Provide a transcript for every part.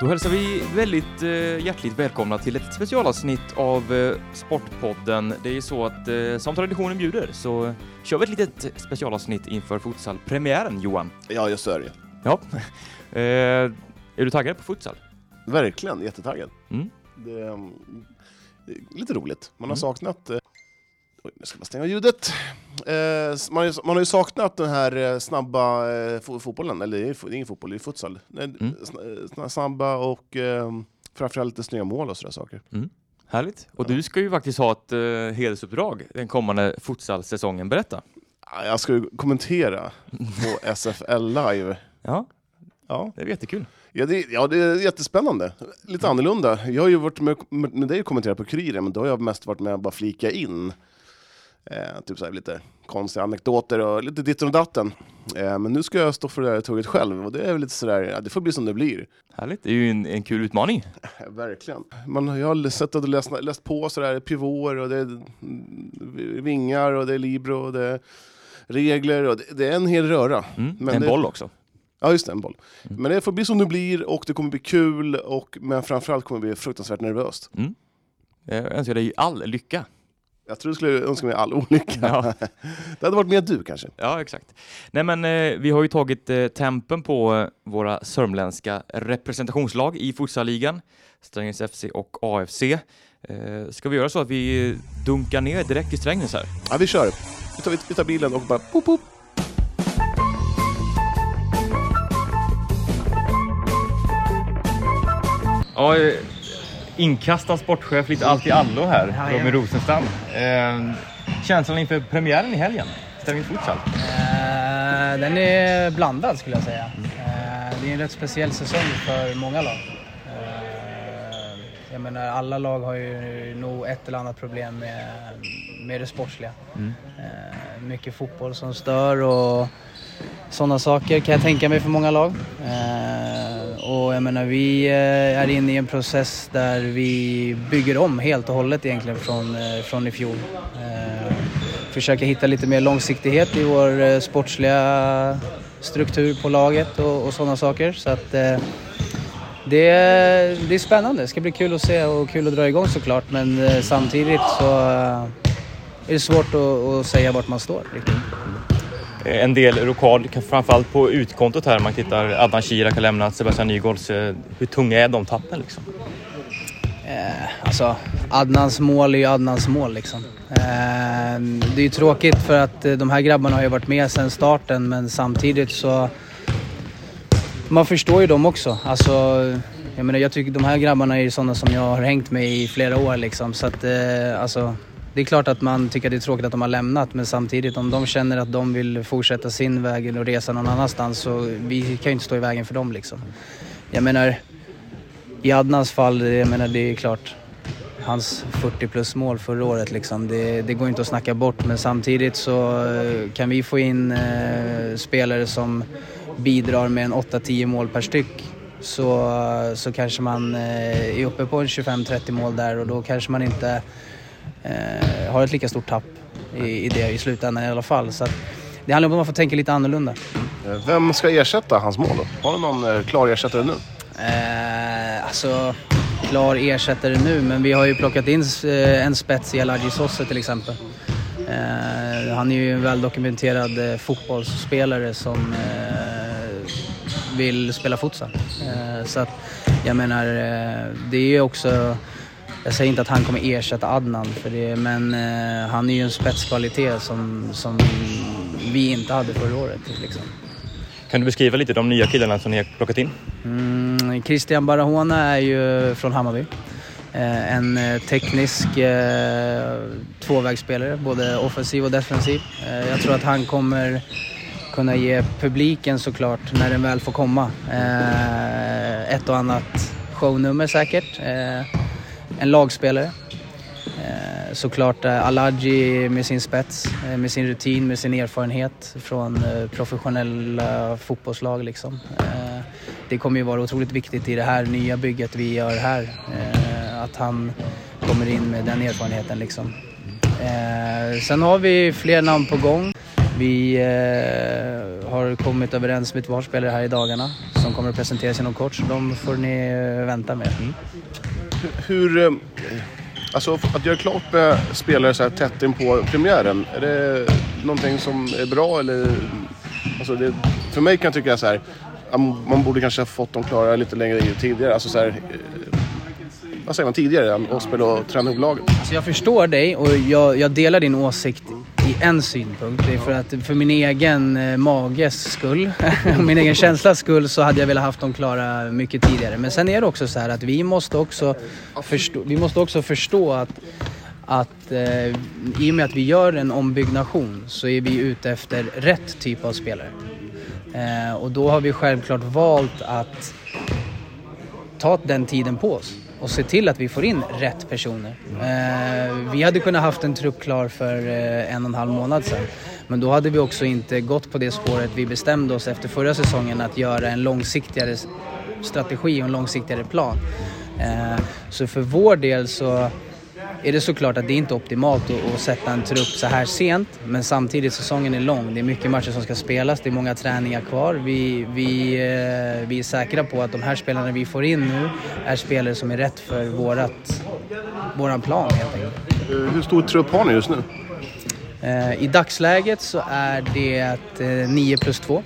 Då hälsar vi väldigt eh, hjärtligt välkomna till ett specialavsnitt av eh, Sportpodden. Det är ju så att eh, som traditionen bjuder så kör vi ett litet specialavsnitt inför futsalpremiären, Johan. Ja, så är det Ja. eh, är du taggad på futsal? Verkligen, jättetaggad. Mm. Det är, um, det är lite roligt. Man har Mm. saknat... Oj, nu ska man stänga ljudet. Eh, man, har ju- man har ju saknat den här eh, snabba eh, fo- fotbollen. Eller det är, ingen fotboll, det är futsal. Mm. sna- sna- Snabba och eh, framförallt lite snygga mål och sådär saker. Härligt. Och Ja. du ska ju faktiskt ha ett eh, hedersuppdrag den kommande futsalsäsongen. Berätta. Ja, Jag ska ju kommentera på SFL live. Ja, Ja, det är jättekul. Ja det, ja, det är jättespännande. Lite annorlunda. Jag har ju varit med, med, med dig och kommenterat på Kuriren, men då har jag mest varit med och bara flika in. Eh, typ så här, lite konstiga anekdoter och lite ditten och datten. Eh, men nu ska jag stå för det här tåget själv och det är väl lite sådär, ja, det får bli som det blir. Härligt. Det är ju en, en kul utmaning. Eh, verkligen. Man, jag har sett och läst, läst på sådär, pivåer och det är mm, vingar och det är libro och det är regler och det, det är en hel röra. Mm. Men en det- boll också. Ja, just det, en boll. Mm. Men det får bli som det blir och det kommer bli kul, och, men framförallt kommer det bli fruktansvärt nervöst. Jag önskar dig all lycka. Jag tror du skulle önska mig all olycka. Ja. Det hade varit mer du kanske. Ja, exakt. Nej, men eh, vi har ju tagit eh, tempen på eh, våra sörmländska representationslag i futsalligan, Strängnäs FC och AFC. Eh, ska vi göra så att vi dunkar ner direkt i Strängnäs här? Ja, vi kör. Vi tar, vi tar bilen och bara pop, pop. Ja, eh, inkastad sportchef, lite allt i allo här. Robin Rosenstam. Eh, känslan inför premiären i helgen, Strängnäs futsal? Eh, den är blandad skulle jag säga. Eh, det är en rätt speciell säsong för många lag. Eh, jag menar alla lag har ju nog ett eller annat problem med, med det sportsliga. Eh, mycket fotboll som stör och sådana saker kan jag tänka mig för många lag. Eh, och jag menar vi eh, är inne i en process där vi bygger om helt och hållet egentligen från, eh, från i fjol. Eh, försöka hitta lite mer långsiktighet i vår eh, sportsliga struktur på laget och, och sådana saker. Så att, eh, det, är- det är spännande. Det ska bli kul att se och kul att dra igång såklart men eh, samtidigt så eh, är det svårt att, att säga vart man står riktigt. Eh, en del rokad, framförallt på utkontot här, man tittar Adnan Kirak har lämnat, Sebastian Nygårds. Eh, hur tunga är de tappen liksom? Eh, alltså, Adnans mål är ju Adnans mål liksom. Eh, det är ju tråkigt för att eh, de här grabbarna har ju varit med sedan starten men samtidigt så... Man förstår ju dem också. Alltså, jag menar, jag tycker de här grabbarna är ju sådana som jag har hängt med i flera år liksom. Så att, eh, alltså, det är klart att man tycker att det är tråkigt att de har lämnat men samtidigt om de känner att de vill fortsätta sin väg och resa någon annanstans så vi kan ju inte stå i vägen för dem liksom. Jag menar, i Adnans fall, jag menar det är klart, hans 40 plus mål förra året liksom, det, det går inte att snacka bort men samtidigt så eh, kan vi få in eh, spelare som bidrar med en 8-10 mål per styck så, så kanske man eh, är uppe på en 25-30 mål där och då kanske man inte eh, har ett lika stort tapp i, i det i slutändan i alla fall. Så att, det handlar om att man får tänka lite annorlunda. Eh, Vem ska ersätta hans mål då? Har du någon eh, klar ersättare nu? Eh, alltså, klar ersättare nu, men vi har ju plockat in eh, en spets i Aladji Sosse till exempel. Eh, han är ju en väldokumenterad eh, fotbollsspelare som eh, vill spela futsal. Så att, jag menar, det är ju också... Jag säger inte att han kommer ersätta Adnan, för det, men eh, han är ju en spetskvalitet som, som vi inte hade förra året. Liksom. Kan du beskriva lite de nya killarna som ni har plockat in? Mm, Christian Barahona är ju från Hammarby. Eh, en eh, teknisk eh, tvåvägsspelare, både offensiv och defensiv. Eh, jag tror att han kommer kunna ge publiken såklart, när den väl får komma, eh, ett och annat shownummer säkert. En lagspelare. Eh, såklart eh, Alagi med sin spets, eh, med sin rutin, med sin erfarenhet från professionella fotbollslag. Liksom. Det kommer ju vara otroligt viktigt i det här nya bygget vi gör här. Att han kommer in med den erfarenheten. Liksom. Sen har vi fler namn på gång. Vi har kommit överens med ett par spelare här i dagarna som kommer att presenteras inom kort, så de får ni vänta med. Mm. Hur... Eh, alltså att göra klart med spelare så här tätt in på premiären, är det någonting som är bra eller? Alltså det, för mig kan jag tycka så här, man borde kanske ha fått dem klara lite längre tidigare. Alltså så här, eh, vad säger man, tidigare än att spela och träna upp laget. Alltså jag förstår dig och jag, jag, delar din åsikt i en synpunkt. Det är för att för min egen eh, mages skull, min egen känslas skull så hade jag velat haft dem klara mycket tidigare. Men sen är det också så här att vi måste också förstå, vi måste också förstå att att eh, i och med att vi gör en ombyggnation så är vi ute efter rätt typ av spelare. Eh, och då har vi självklart valt att ta den tiden på oss och se till att vi får in rätt personer. Eh, vi hade kunnat haft en trupp klar för eh, en och en halv månad sedan. Men då hade vi också inte gått på det spåret vi bestämde oss efter förra säsongen att göra en långsiktigare strategi och en långsiktigare plan. Eh, så för vår del så är det såklart att det inte är optimalt att, att sätta en trupp så här sent. Men samtidigt, säsongen är lång. Det är mycket matcher som ska spelas, det är många träningar kvar. Vi, vi, eh, vi är säkra på att de här spelarna vi får in nu är spelare som är rätt för vårat, våran plan helt enkelt. Eh, hur stor trupp har ni just nu? Eh, I dagsläget så är det 9 plus 2.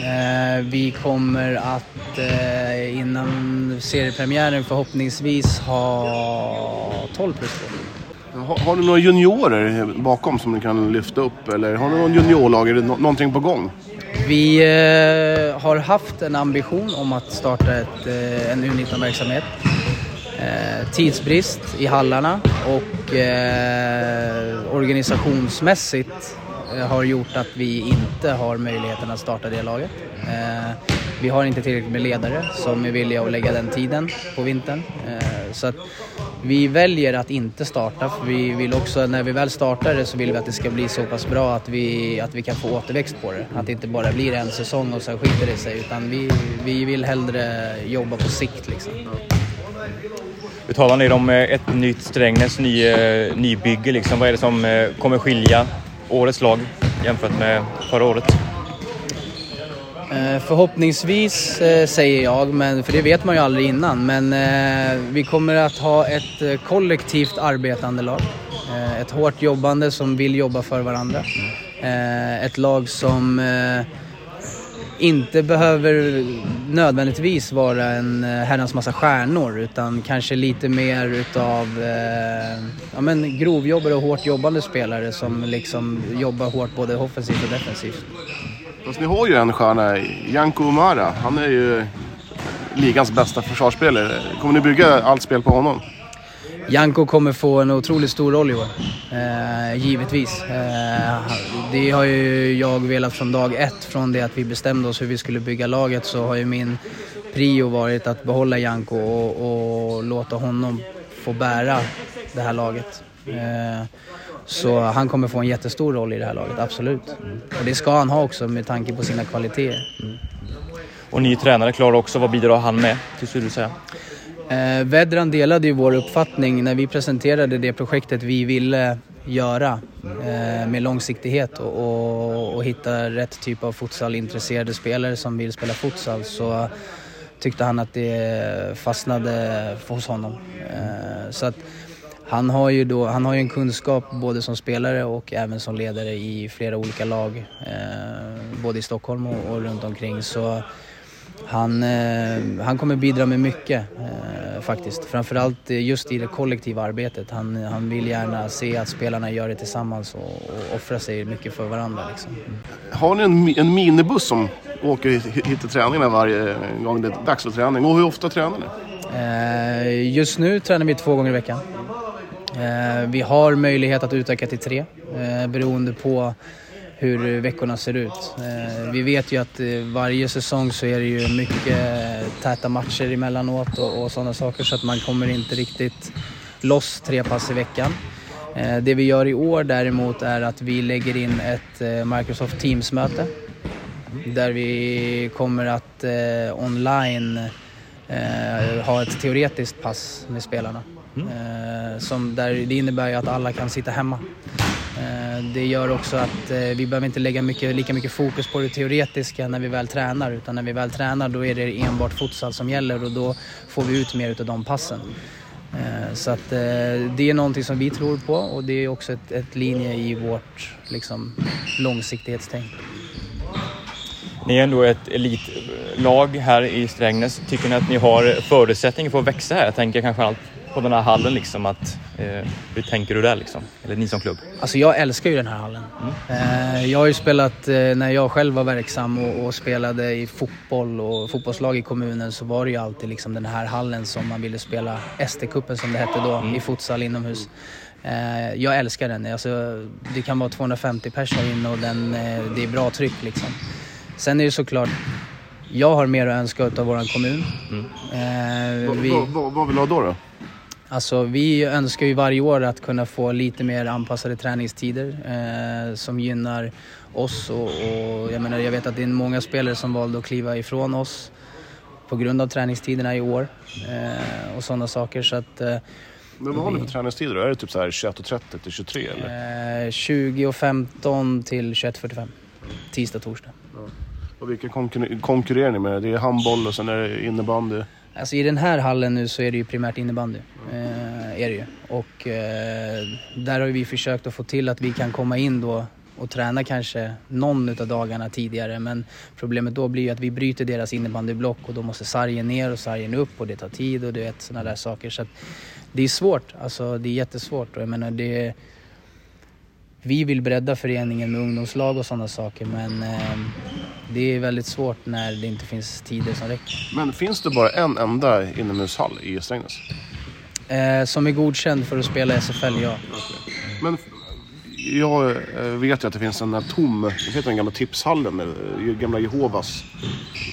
Eh, vi kommer att eh, innan seriepremiären förhoppningsvis ha 12 plus 2. Har, har, du några juniorer bakom som ni kan lyfta upp eller har du någon juniorlag? Är det någonting på gång? Vi eh, har haft en ambition om att starta ett, en U19-verksamhet. Eh, tidsbrist i hallarna och organisationsmässigt Eh, har gjort att vi inte har möjligheten att starta det laget. Eh, vi har inte tillräckligt med ledare som är villiga att lägga den tiden på vintern. Eh, så att vi väljer att inte starta för vi vill också, när vi väl startar det så vill vi att det ska bli så pass bra att vi, att vi kan få återväxt på det. Att det inte bara blir en säsong och sen skiter det sig utan vi, vi vill hellre jobba på sikt liksom. talar ni om eh, ett nytt Strängnäs, ny, eh, nybygge liksom. Vad är det som kommer skilja årets lag jämfört med förra året? Eh, förhoppningsvis eh, säger jag, men, för det vet man ju aldrig innan, men eh, vi kommer att ha ett kollektivt arbetande lag. Ett hårt jobbande som vill jobba för varandra. Ett lag som inte behöver nödvändigtvis vara en eh, herrans massa stjärnor utan kanske lite mer utav eh, ja, men grovjobbare och hårt jobbande spelare som liksom jobbar hårt både offensivt och defensivt. Fast ni har ju en stjärna, Janko Umara. Han är ju ligans bästa försvarsspelare. Kommer ni bygga allt spel på honom? Janko kommer få en otroligt stor roll i år, eh, givetvis. Eh, det har ju jag velat från dag ett, från det att vi bestämde oss hur vi skulle bygga laget så har ju min prio varit att behålla Janko och, och låta honom få bära det här laget. Eh, så han kommer få en jättestor roll i det här laget, absolut. Och det ska han ha också med tanke på sina kvaliteter. Mm. Och ny tränare klar också, vad bidrar han med, till skulle du säga? Eh, Vedran delade ju vår uppfattning när vi presenterade det projektet vi ville göra eh, med långsiktighet och, och, och, hitta rätt typ av futsalintresserade spelare som vill spela futsal så tyckte han att det fastnade hos honom. Eh, så att han har ju då, han har ju en kunskap både som spelare och även som ledare i flera olika lag, eh, både i Stockholm och, och runt omkring. Så han, eh, han kommer bidra med mycket eh, faktiskt. Framförallt just i det kollektiva arbetet. Han, han vill gärna se att spelarna gör det tillsammans och, och offrar sig mycket för varandra. Liksom. Har ni en, en minibuss som åker hit till träningarna varje gång det är dags för träning? Och hur ofta tränar ni? Eh, just nu tränar vi två gånger i veckan. Eh, vi har möjlighet att utöka till tre eh, beroende på hur veckorna ser ut. Eh, vi vet ju att eh, varje säsong så är det ju mycket täta matcher emellanåt och, och sådana saker så att man kommer inte riktigt loss tre pass i veckan. Eh, det vi gör i år däremot är att vi lägger in ett eh, Microsoft Teams-möte där vi kommer att eh, online eh, ha ett teoretiskt pass med spelarna. Mm. Eh, som där, det innebär ju att alla kan sitta hemma. Eh, det gör också att eh, vi behöver inte lägga mycket, lika mycket fokus på det teoretiska när vi väl tränar utan när vi väl tränar då är det enbart futsal som gäller och då får vi ut mer av de passen. Eh, så att det är någonting som vi tror på och det är också ett, ett linje i vårt liksom, långsiktighetstänk. Ni är ändå ett elitlag här i Strängnäs. Tycker ni att ni har förutsättningar för att växa här? Jag tänker kanske allt på den här hallen liksom att, eh, hur tänker du där liksom? Eller ni som klubb? Alltså jag älskar ju den här hallen. Mm. Eh, jag har ju spelat, eh, när jag själv var verksam och, och, spelade i fotboll och fotbollslag i kommunen så var det ju alltid liksom den här hallen som man ville spela ST-cupen som det hette då, mm. i futsal inomhus. Eh, jag älskar den. Alltså, det kan vara 250 personer inne och den, eh, det är bra tryck liksom. Sen är det såklart jag har mer att önska av vår kommun. Mm. Eh, vi... vad, vad, vad vill du ha då? då? Alltså, vi önskar ju varje år att kunna få lite mer anpassade träningstider eh, som gynnar oss. Och, och, jag, menar, jag vet att det är många spelare som valde att kliva ifrån oss på grund av träningstiderna i år eh, och sådana saker. Så att, eh, men vad har ni för träningstider då? Är det typ så här 21.30 till 23 eller? Eh, 20.15 till 21.45. Tisdag, torsdag. Ja. Och vilka konkur konkurrerar ni med? Det är handboll och sen är det innebandy? Alltså i den här hallen nu så är det ju primärt innebandy. Eh, är det ju. Och eh, där har vi försökt att få till att vi kan komma in då och träna kanske någon av dagarna tidigare. Men problemet då blir ju att vi bryter deras innebandyblock och då måste sargen ner och sargen upp och det tar tid och du vet sådana där saker. Så det är svårt, alltså det är jättesvårt. Och jag menar det vi vill bredda föreningen med ungdomslag och sådana saker men eh, det är väldigt svårt när det inte finns tider som räcker. Men finns det bara en enda inomhushall i Strängnäs? Eh, som är godkänd för att spela SFL, ja. Okay. Men jag eh, vet ju att det finns en tom, jag vet den gamla tipshallen eh, gamla Jehovas.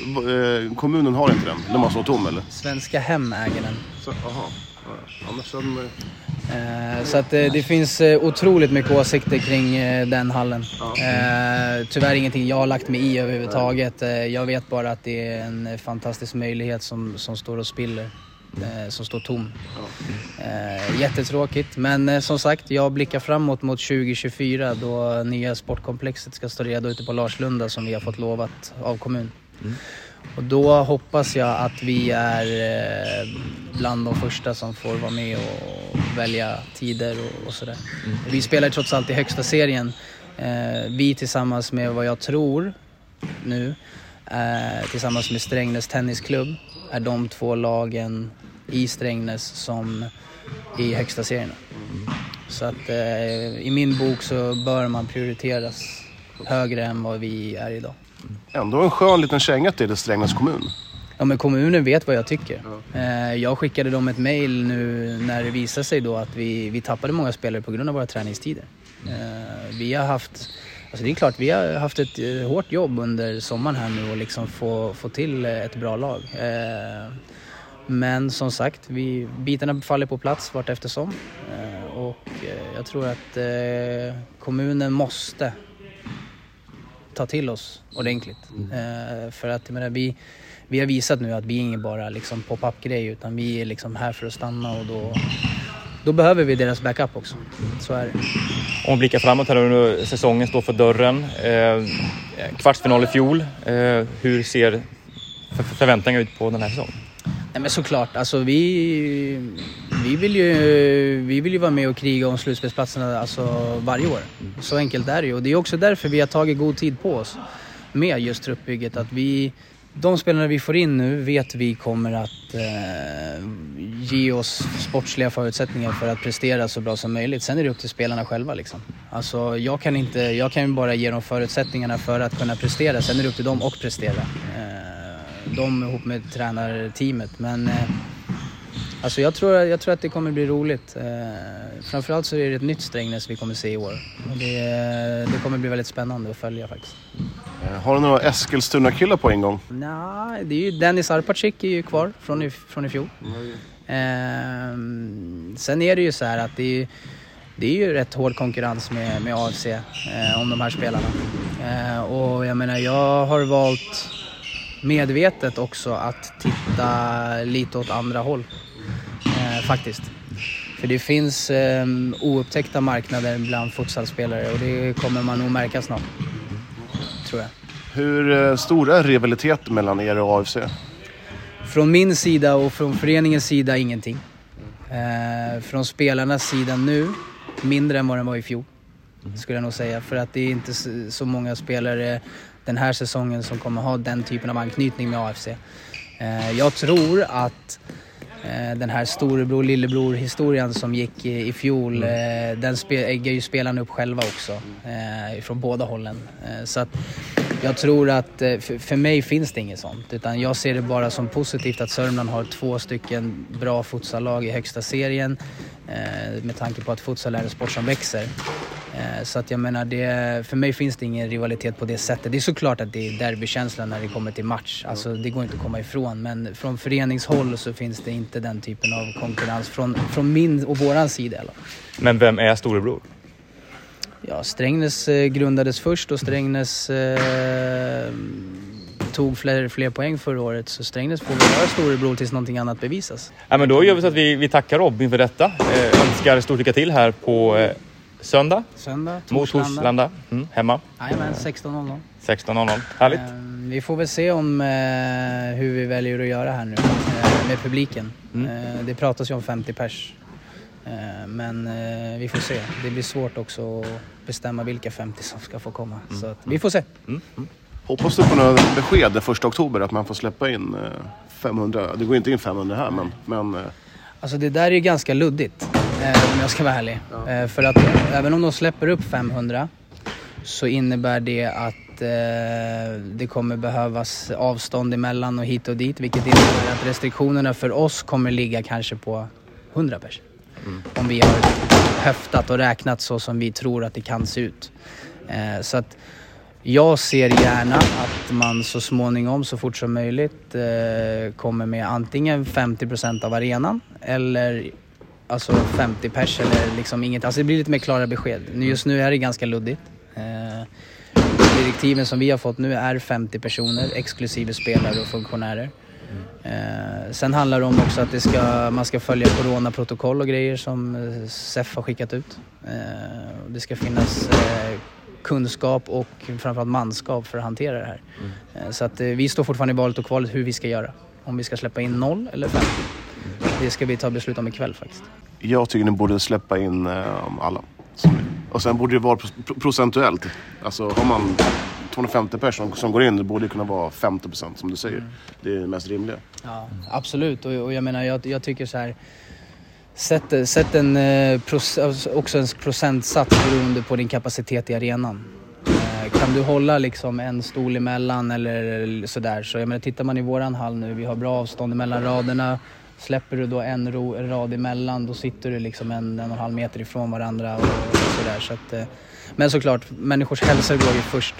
Eh, kommunen har inte den, den måste vara tom eller? Svenska Hem äger den. Så, aha. Annars hade Så att det finns otroligt mycket åsikter kring den hallen. Tyvärr ingenting jag har lagt mig i överhuvudtaget. Jag vet bara att det är en fantastisk möjlighet som, som står och spiller. Eh, som står tom. Eh, jättetråkigt, men eh, som sagt, jag blickar framåt mot 2024 då nya sportkomplexet ska stå redo ute på Larslunda som vi har fått lovat av kommun. Mm. Och då hoppas jag att vi är bland de första som får vara med och välja tider och, och sådär. Mm. Vi spelar trots allt i högsta serien. Vi tillsammans med vad jag tror nu, tillsammans med Strängnäs Tennisklubb, är de två lagen i Strängnäs som i högsta serierna. Så att eh, i min bok så bör man prioriteras högre än vad vi är idag. Ändå en skön liten känga till Strängnäs kommun. Ja men kommunen vet vad jag tycker. Ja. Eh, jag skickade dem ett mail nu när det visade sig då att vi, vi tappade många spelare på grund av våra träningstider. Eh, vi har haft Alltså det är klart, vi har haft ett eh, hårt jobb under sommaren här nu och liksom få, få till ett bra lag. Men som sagt, vi, bitarna faller på plats vart eftersom. Och jag tror att kommunen måste ta till oss ordentligt. Mm. För att jag menar, vi, vi har visat nu att vi är ingen bara liksom pop-up grej utan vi är liksom här för att stanna och då, då behöver vi deras backup också. Så är det. Om vi blickar framåt här nu, säsongen står för dörren. Eh, kvartsfinal i fjol. Eh, hur ser förväntningarna ut på den här säsongen? Nej men såklart, alltså vi, vi, vill ju, vi vill ju vara med och kriga om slutspelsplatserna alltså varje år. Så enkelt är det ju och det är också därför vi har tagit god tid på oss med just truppbygget. Att vi, de spelarna vi får in nu vet vi kommer att eh, ge oss sportsliga förutsättningar för att prestera så bra som möjligt. Sen är det upp till spelarna själva liksom. Alltså jag kan inte, jag kan bara ge dem förutsättningarna för att kunna prestera. Sen är det upp till dem att prestera. Eh, de ihop med tränarteamet. Men eh, alltså jag, tror, jag tror att det kommer bli roligt. Eh, framförallt så är det ett nytt Strängnäs vi kommer se i år. Det, det kommer bli väldigt spännande att följa faktiskt. Eh, har du några Eskilstuna-killar på ingång? Nej, det är ju Dennis Arpacik är ju kvar från i, från i fjol. Mm. Eh, sen är det ju så här att det är, det är ju rätt hård konkurrens med, med AFC eh, om de här spelarna. Eh, och jag menar, jag har valt medvetet också att titta lite åt andra håll. Eh, faktiskt. För det finns eh, oupptäckta marknader bland futsalspelare och det kommer man nog märka snart. Tror jag. Hur eh, stor är rivaliteten mellan er och AFC? Från min sida och från föreningens sida ingenting. Eh, från spelarnas sida nu, mindre än vad den var i fjol. Skulle jag nog säga. För att det är inte så många spelare den här säsongen som kommer ha den typen av anknytning med AFC. Eh, jag tror att den här storebror lillebror historien som gick i, i fjol, mm. eh, den äggar ju spelarna upp själva också. Eh, från båda hållen. Eh, så att jag tror att eh, för mig finns det inget sånt. Utan jag ser det bara som positivt att Sörmland har två stycken bra futsallag i högsta serien. Eh, med tanke på att futsal är en sport som växer. Eh, så att jag menar, det, för mig finns det ingen rivalitet på det sättet. Det är såklart att det är derbykänsla när det kommer till match. Alltså, det går inte att komma ifrån. Men från föreningshåll så finns det inte den typen av konkurrens från, från min och våran sida. Eller? Men vem är storebror? Ja, Strängnäs eh, grundades först och Strängnäs eh, tog fler, fler poäng förra året. Så Strängnäs får väl vara storebror tills någonting annat bevisas. Ja, men då gör vi så att vi, vi tackar Robin för detta. Eh, önskar stort lycka till här på eh, söndag. Söndag, Mot Torslanda. Mm, hemma. Jajamän, 16.00. 16.00. Härligt. Eh, vi får väl se om eh, hur vi väljer att göra här nu eh, med publiken. Mm. Eh, det pratas ju om 50 pers. Eh, men vi får se. Det blir svårt också att bestämma vilka 50 som ska få komma. Mm. Så vi får se. Mm. Hoppas du på några besked den 1 oktober att man får släppa in 500? Det går inte in 500 här men... men Alltså det där är ju ganska luddigt om jag ska vara ärlig. Ja. För att även om de släpper upp 500 så innebär det att eh, det kommer behövas avstånd emellan och hit och dit vilket innebär att restriktionerna för oss kommer ligga kanske på 100 pers. Mm. Om vi har höftat och räknat så som vi tror att det kan se ut. Eh, så att jag ser gärna att man så småningom, så fort som möjligt, eh, kommer med antingen 50% av arenan eller alltså 50 pers eller liksom inget. Alltså det blir lite mer klara besked. Just nu är det ganska luddigt. Eh, direktiven som vi har fått nu är 50 personer exklusive spelare och funktionärer. Eh, sen handlar det om också att det ska, man ska följa coronaprotokoll och grejer som eh, SEF har skickat ut. Eh, det ska finnas eh, kunskap och framförallt manskap för att hantera det här. Mm. Eh, så att vi står fortfarande i valet och kvalet hur vi ska göra. Om vi ska släppa in noll eller 50. Det ska vi ta beslut om ikväll faktiskt. Jag tycker ni borde släppa in alla. Och sen borde det vara procentuellt. Alltså har man 250 personer som går in, det borde kunna vara 50 procent som du säger. Mm. Det är det mest rimliga. Ja, absolut, och, och jag menar jag, jag tycker så här. Sätt, sätt en, eh, alltså också en procentsats beroende på din kapacitet i arenan. Eh, kan du hålla liksom en stol emellan eller sådär så jag menar tittar man i våran hall nu, vi har bra avstånd mellan raderna. Släpper du då en, ro, en rad emellan då sitter du liksom en, en och en halv meter ifrån varandra och, och sådär. Så att, eh, men såklart, människors hälsa går ju först.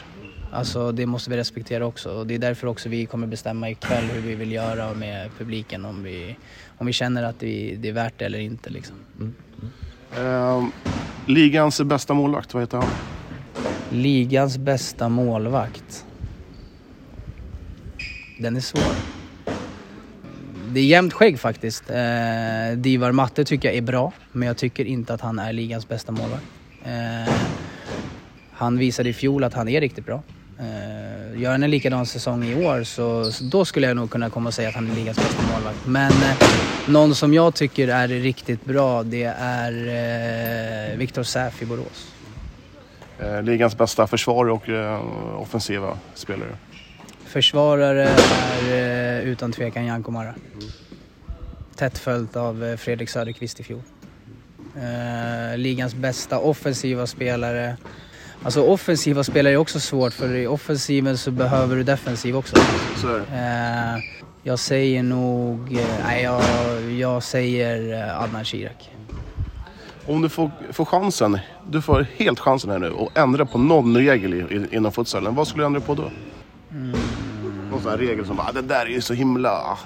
Alltså det måste vi respektera också och det är därför också vi kommer bestämma ikväll hur vi vill göra med publiken om vi, om vi känner att det, det är värt det eller inte liksom. Mm. Uh, ligans bästa målvakt, vad heter han? Ligans bästa målvakt? Den är svår. Det är jämnt skägg faktiskt. Eh, Divar Matte tycker jag är bra, men jag tycker inte att han är ligans bästa målvakt. Eh, han visade i fjol att han är riktigt bra. Uh, gör han en likadan säsong i år så, så, då skulle jag nog kunna komma och säga att han är ligans bästa målvakt. Men uh, någon som jag tycker är riktigt bra det är uh, Viktor Säf i Borås. Uh, ligans bästa försvarare och offensiva spelare? Försvarare är utan tvekan Jan Komara. Mm. Tätt följt av Fredrik Söderqvist i fjol. ligans bästa offensiva spelare Alltså offensiva spelare är också svårt för i offensiven så behöver du defensiv också. Så är det. Eh, jag säger nog... Eh, nej, jag, jag säger eh, Adnan Shirak. Om du får, får chansen, du får helt chansen här nu och ändra på någon regel i, i, inom futsalen. Vad skulle du ändra på då? Mm. Någon sån här regel som bara, ah, det där är ju så himla... Ah,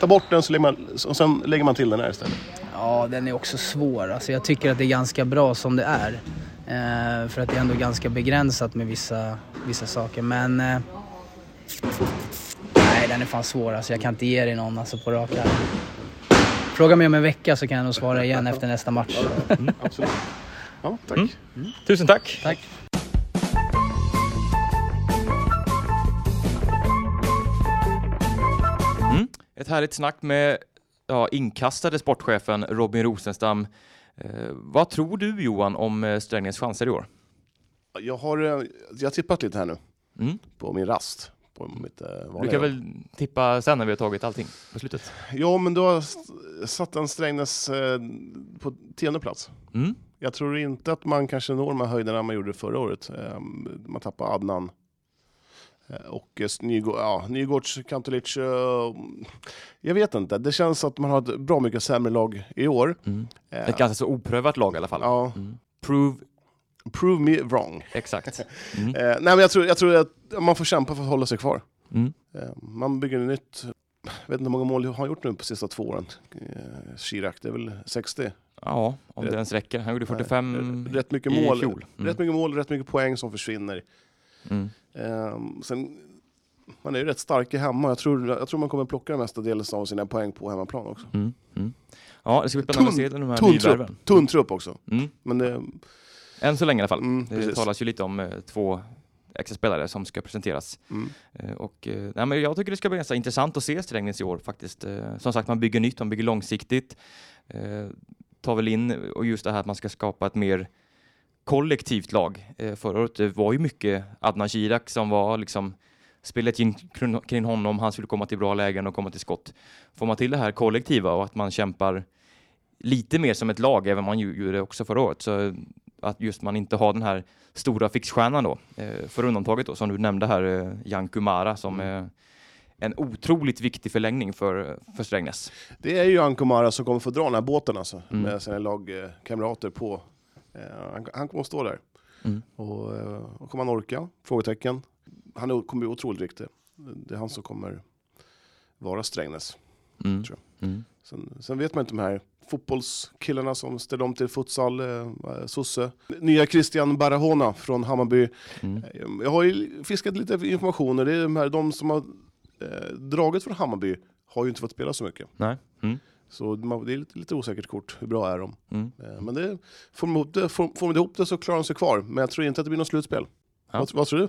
Ta bort den så lägger man, och sen lägger man till den här istället. Ja, den är också svår. Alltså, jag tycker att det är ganska bra som det är. Eh, för att det är ändå ganska begränsat med vissa, vissa saker. Men... Eh, nej, den är fan svår alltså. Jag kan inte ge dig någon alltså, på rak arm. Fråga mig om en vecka så kan jag nog svara igen efter nästa match. Absolut. Ja, tack. Mm. Tusen tack! Tack. Mm. Ett härligt snack med ja, inkastade sportchefen Robin Rosenstam. Eh, vad tror du Johan om eh, Strängnäs chanser i år? Jag har, eh, jag tippat lite här nu Mm. på min rast. På mitt, Du kan väl tippa sen när vi har tagit allting på slutet? Ja, men då har satt en Strängnäs på tionde plats. Mm. Jag tror inte att man kanske når de här höjderna man gjorde förra året. Eh, Man tappade Adnan. Eh, Och eh, Nygård, ja, Nygårds, Kantelic. eh, Jag vet inte, det känns att man har ett bra mycket sämre lag i år. Mm. Eh, Ett ganska så oprövat lag i alla fall. Ja, Mm. Prove prove me wrong. exakt. Mm. Eh, nej, men jag tror, jag tror att man får kämpa för att hålla sig kvar. Mm. Eh, man bygger nytt. Jag vet inte hur många mål har han gjort nu på sista två åren. Eh, Chirac, det är väl 60? Ja, om det Rätt- ens räcker. Han gjorde 45 Nej, rätt mycket i mål. fjol. Mm. Rätt mycket mål, rätt mycket poäng som försvinner. Mm. Ehm, sen, man är ju rätt stark i hemma. Jag tror, jag tror man kommer plocka den mesta delen av sina poäng på hemmaplan också. Mm. Mm. Ja, det ska bli spännande Tunn- att se de här Tunn nyvärven. tunn trupp också. Mm. Men det, Än så länge i alla fall. mm, Det precis. talas ju lite om eh, två extra spelare som ska presenteras. Mm. Eh, och, eh, nej, men jag tycker det ska bli ganska intressant att se Strängnäs i år faktiskt. Eh, som sagt, man bygger nytt, man bygger långsiktigt. Eh, tar väl in, och just det här att man ska skapa ett mer kollektivt lag. Eh, förra året det var ju mycket Adnan Kirak som var liksom spelet kring, honom, han skulle komma till bra lägen och komma till skott. Får man till det här kollektiva och att man kämpar lite mer som ett lag, även om man gjorde det också förra året, så att just man inte har den här stora fixstjärnan då, eh, för undantaget då, som du nämnde här, eh, Jan Kumara, som är en otroligt viktig förlängning för, för Strängnäs. Det är ju Ankomara som kommer få dra den här båten alltså, Mm. med sina lagkamrater på. Eh, han, han kommer att stå där. Mm. Och, eh, och kommer han orka? Frågetecken. Han kommer bli otroligt viktig. Det är han som kommer vara Strängnäs. Mm. Tror Mm. Sen, sen vet man inte de här fotbollskillarna som ställer om till futsal, eh, sosse. Nya Christian Barahona från Hammarby. Mm. Eh, Jag har ju fiskat lite information och det är de, här, de som har eh, dragit från Hammarby har ju inte fått spela så mycket. Nej. Mm. Så man, det är lite, lite osäkert kort, hur bra är de? Mm. Eh, men det, får, de ihop det, får, får de ihop det så klarar de sig kvar. Men jag tror inte att det blir något slutspel. Ja. Vad, vad tror du?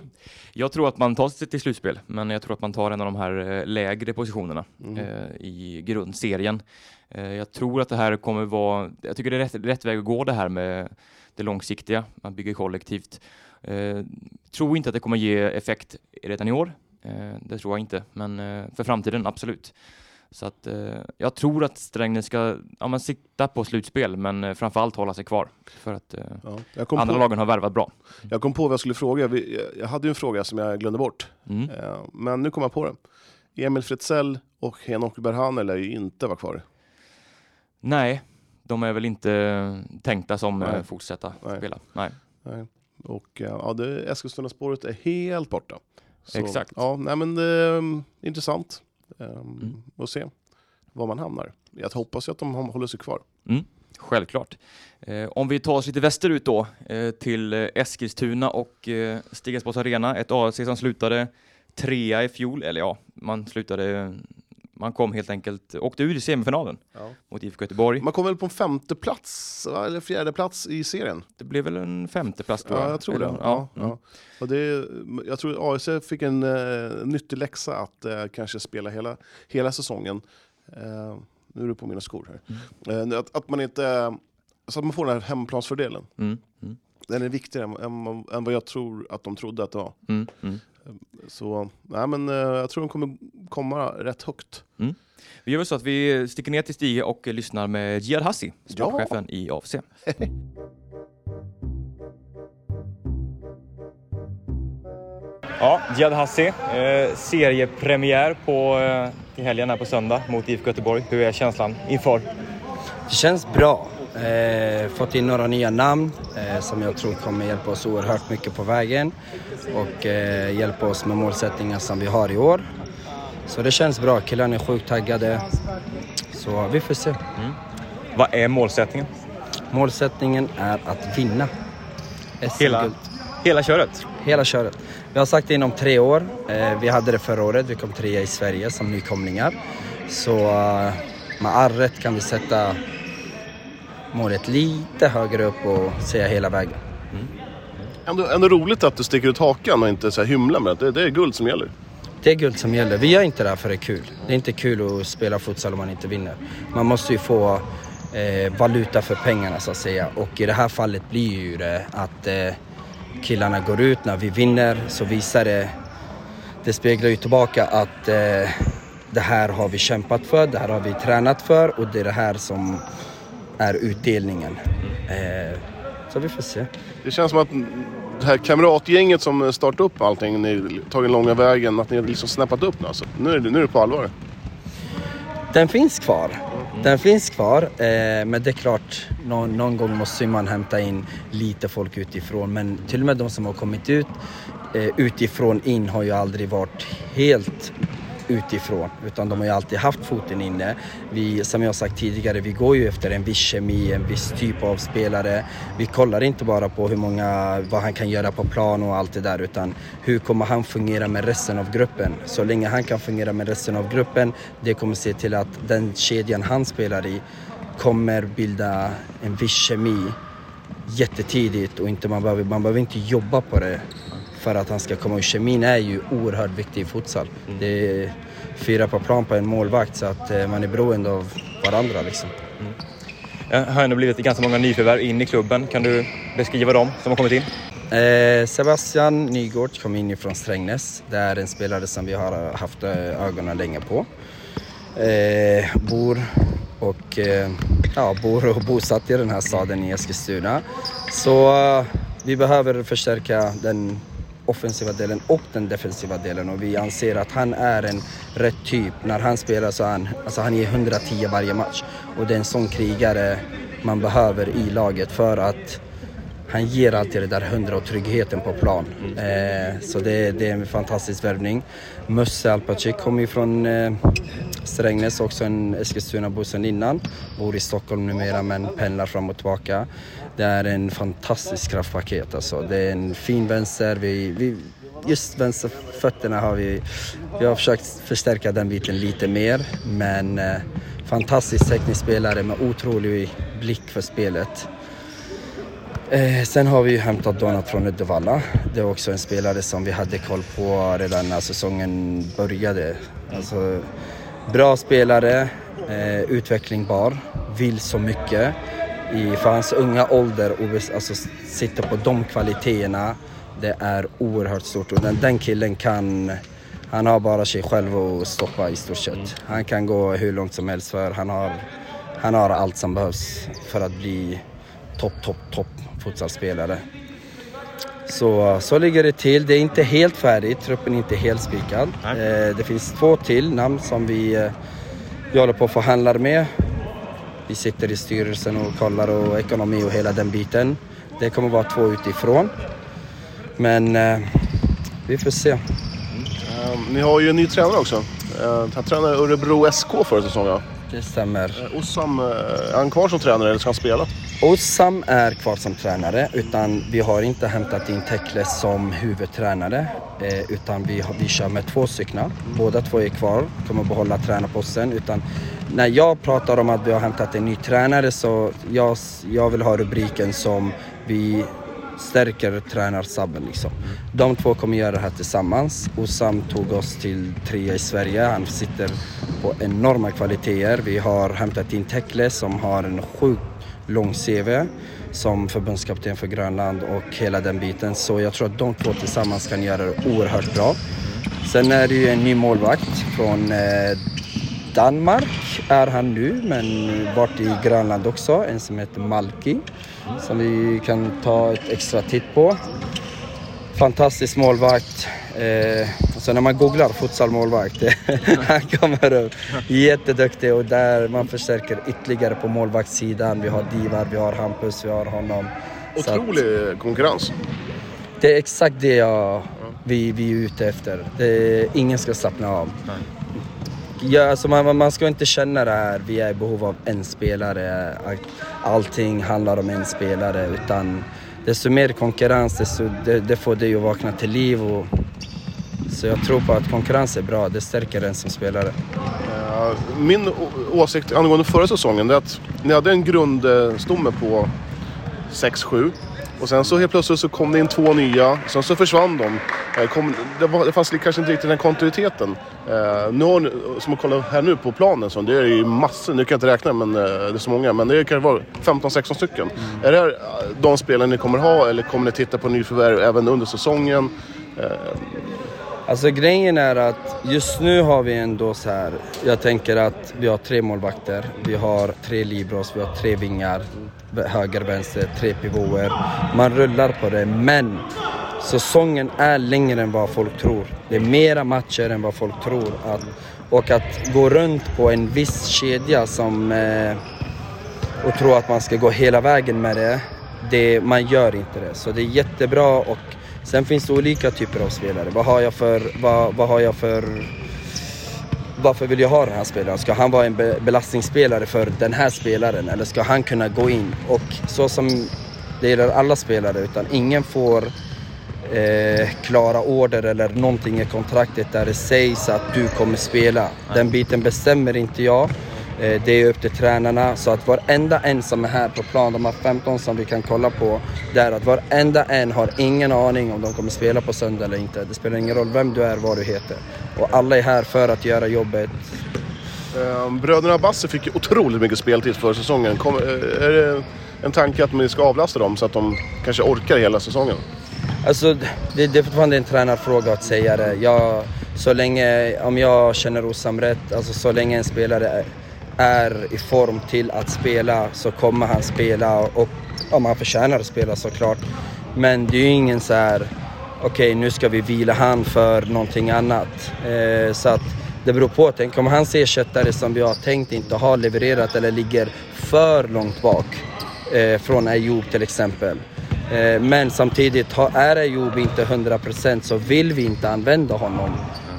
Jag tror att man tar sig till slutspel, men jag tror att man tar en av de här eh, lägre positionerna Mm. eh, i grundserien. Eh, jag tror att det här kommer vara, jag tycker det är rätt, rätt väg att gå det här med det långsiktiga, man bygger kollektivt. Eh, tror inte att det kommer ge effekt redan i år, eh, det tror jag inte, men för framtiden absolut. Så att eh, jag tror att Strängnäs ska ja, men sikta på slutspel, men eh, framförallt hålla sig kvar. För att eh, Ja. Andra på, lagen har värvat bra. jag kom på vad jag skulle fråga. Vi, jag- hade ju en fråga som jag glömde bort. Mm. Eh, men nu kom jag på den. Emil Fritzell och Henok Berhane lär ju inte vara kvar. Nej, de är väl inte tänkta som Nej. eh, fortsätta Nej. spela. Nej. Nej. Och eh, ja, Eskilstuna-spåret är helt borta. Så, Exakt. Ja, nej, men um, intressant um, Mm. att se var man hamnar. Jag hoppas att de håller sig kvar. Självklart. Eh, om vi tar oss lite västerut då, eh, till eh, Eskilstuna och eh, Stigasports Arena, ett AFC som slutade trea i fjol, eller ja, man slutade, man kom helt enkelt, åkte ur i semifinalen mot IFK Göteborg. Man kom väl på en femte plats eller fjärde plats i serien? Det blev väl en femte plats tror Ja, jag. jag tror det. Eller- Ja, mm. ja. Och det jag tror AIC fick en uh, nyttig läxa att eh, kanske spela hela, hela säsongen. Eh, nu är det på mina skor här. Eh, att, att man inte... Så att man får den här hemmaplansfördelen. Mm. Mm. Den är viktigare än, än, än vad jag tror att de trodde att det var. Mm. Mm. Så nej, men, eh, jag tror de kommer komma rätt högt. Vi gör väl så att vi sticker ner till Stige och lyssnar med Jihad Hassi, sportchefen i AFC. Ja, Jihad Hassi, eh, seriepremiär på, eh, till helgen här på söndag mot IFK Göteborg. Hur är känslan inför? Det känns bra. Eh, fått in några nya namn eh, som jag tror kommer hjälpa oss oerhört mycket på vägen och eh, hjälpa oss med målsättningar som vi har i år. Så det känns bra. Killarna är sjukt taggade. Så vi får se. Vad är målsättningen? Målsättningen är att vinna. Hela, hela köret? Hela köret. Vi har sagt det inom tre år. Eh, vi hade det förra året. Vi kom trea i Sverige som nykomlingar. Så eh, med all rätt kan vi sätta målet lite högre upp och säga hela vägen. Ändå, ändå roligt att du sticker ut hakan och inte så här hymlar med att det, det är guld som gäller. Det är guld som gäller. Vi gör inte det här för det är kul. Det är inte kul att spela futsal om man inte vinner. Man måste ju få eh, valuta för pengarna så att säga. Och i det här fallet blir ju det att eh, killarna går ut när vi vinner så visar det, det speglar ju tillbaka att eh, det här har vi kämpat för, det här har vi tränat för och det är det här som är utdelningen. Eh, så vi får se. Det känns som att det här kamratgänget som startade upp allting, ni tagit långa vägen, att ni har liksom snappat upp nu alltså. Nu är det, nu är det på allvar. Den finns kvar. Den finns kvar, eh, men det är klart, någon, någon gång måste man hämta in lite folk utifrån. Men till och med de som har kommit ut eh, utifrån in har ju aldrig varit helt utifrån utan de har ju alltid haft foten inne. Vi, som jag sagt tidigare, vi går ju efter en viss kemi, en viss typ av spelare. Vi kollar inte bara på hur många, vad han kan göra på plan och allt det där utan hur kommer han fungera med resten av gruppen? Så länge han kan fungera med resten av gruppen, det kommer se till att den kedjan han spelar i kommer bilda en viss kemi jättetidigt och inte man, behöver, man behöver inte jobba på det för att han ska komma ur. Kemin är ju oerhört viktig i futsal. Mm. Det är fyra på plan på en målvakt så att eh, man är beroende av varandra liksom. Mm. Det har ändå blivit ganska många nyförvärv in i klubben. Kan du beskriva dem som har kommit in? Eh, Sebastian Nygård kom in från Strängnäs. Det är en spelare som vi har haft eh, ögonen länge på. Eh, bor och eh, ja, bor och bosatt i den här staden i Eskilstuna. Så vi behöver förstärka den offensiva delen och den defensiva delen och vi anser att han är en rätt typ. När han spelar så är han, alltså han ger 110 varje match och det är en sån krigare man behöver i laget för att han ger alltid det där hundra och tryggheten på plan. Eh, så det, det, är en fantastisk värvning. Musse Alpacik kommer ju från eh, Strängnäs, också en Eskilstuna-bo sedan innan. Bor i Stockholm numera men pendlar fram och tillbaka. Det är en fantastisk kraftpaket alltså. Det är en fin vänster. Vi, vi, just vänsterfötterna har vi, vi har försökt förstärka den biten lite mer. Men eh, fantastisk teknisk spelare med otrolig blick för spelet. Eh, sen har vi ju hämtat Donat från Uddevalla. Det är också en spelare som vi hade koll på redan när säsongen började. Alltså, bra spelare, eh, vill så mycket. I, för hans unga ålder och alltså, sitta på de kvaliteterna, det är oerhört stort. Och den, den killen kan, han har bara sig själv att stoppa i stort sett. Han kan gå hur långt som helst för han har, han har allt som behövs för att bli topp, topp, topp futsalspelare. Så, så ligger det till. Det är inte helt färdigt, truppen är inte helt spikad. Eh, det finns två till namn som vi, eh, vi håller på att förhandla med. Vi sitter i styrelsen och kollar och ekonomi och hela den biten. Det kommer vara två utifrån. Men eh, vi får se. Mm. ni har ju en ny tränare också. Uh, han tränade Örebro SK förra säsongen. Det stämmer. Uh, Ossam, uh, är han kvar som tränare eller ska han spela? Osam är kvar som tränare utan vi har inte hämtat in Tekle som huvudtränare eh, utan vi, vi kör med två stycken. Båda två är kvar, kommer behålla tränarposten. Utan när jag pratar om att vi har hämtat en ny tränare så jag, jag vill ha rubriken som vi stärker tränarsabben liksom. De två kommer göra det här tillsammans. Osam tog oss till trea i Sverige. Han sitter på enorma kvaliteter. Vi har hämtat in Tekle som har en sjuk lång CV som förbundskapten för Grönland och hela den biten. Så jag tror att de två tillsammans kan göra det oerhört bra. Sen är det ju en ny målvakt från eh, Danmark är han nu, men varit i Grönland också. En som heter Malki, som vi kan ta ett extra titt på. Fantastisk målvakt. Eh, så när man googlar futsalmålvakt, han kommer upp. Jätteduktig och där man förstärker ytterligare på målvaktssidan. Vi har Divar, vi har Hampus, vi har honom. Otrolig att, konkurrens. Det är exakt det jag, vi, vi är ute efter. Det, ingen ska slappna av. Ja, alltså man, man ska inte känna det här, vi är i behov av en spelare. Allting handlar om en spelare. Utan desto mer konkurrens, desto, det, det får dig att vakna till liv. Och, så jag tror på att konkurrens är bra, det stärker en som spelare. Eh, min åsikt angående förra säsongen är att ni hade en grundstomme på 6-7. Och sen så helt plötsligt så kom det in två nya, sen så försvann de. Eh, Kom, det, var, det fanns kanske inte riktigt den kontinuiteten. Eh, nu har som att kolla här nu på planen, så det är ju massor, nu kan jag inte räkna men eh, det är så många, men det kan vara 15-16 stycken. Är det här eh, de spelen ni kommer ha eller kommer ni titta på nyförvärv även under säsongen? Alltså grejen är att just nu har vi ändå så här. Jag tänker att vi har tre målvakter, vi har tre libros, vi har tre vingar, höger, vänster, tre pivoter. Man rullar på det, men säsongen är längre än vad folk tror. Det är mera matcher än vad folk tror. Att, och att gå runt på en viss kedja som eh, och tro att man ska gå hela vägen med det, det, man gör inte det. Så det är jättebra och sen finns det olika typer av spelare. Vad har jag för, vad, vad har jag för varför vill jag ha den här spelaren? Ska han vara en belastningsspelare för den här spelaren eller ska han kunna gå in? Och så som det gäller alla spelare, utan ingen får eh, klara order eller någonting i kontraktet där det sägs att du kommer spela. Den biten bestämmer inte jag. Eh, det är upp till tränarna. Så att varenda en som är här på plan, de här 15 som vi kan kolla på, det är att varenda en har ingen aning om de kommer spela på söndag eller inte. Det spelar ingen roll vem du är, vad du heter. Och alla är här för att göra jobbet. Eh, bröderna Basse fick ju otroligt mycket speltid för säsongen. Kom, eh, är det en tanke att ni ska avlasta dem så att de kanske orkar hela säsongen? Alltså, det, det är fortfarande en tränarfråga att säga det. Jag, så länge, om jag känner Osam rätt, alltså så länge en spelare är, i form till att spela så kommer han spela och om han förtjänar att spela såklart. Men det är ju ingen så här, okej nu ska vi vila han för någonting annat. Eh, så att det beror på. Tänk om hans ersättare som vi har tänkt inte har levererat eller ligger för långt bak eh, från Ayoub till exempel. Eh, men samtidigt, är Ayoub inte 100% så vill vi inte använda honom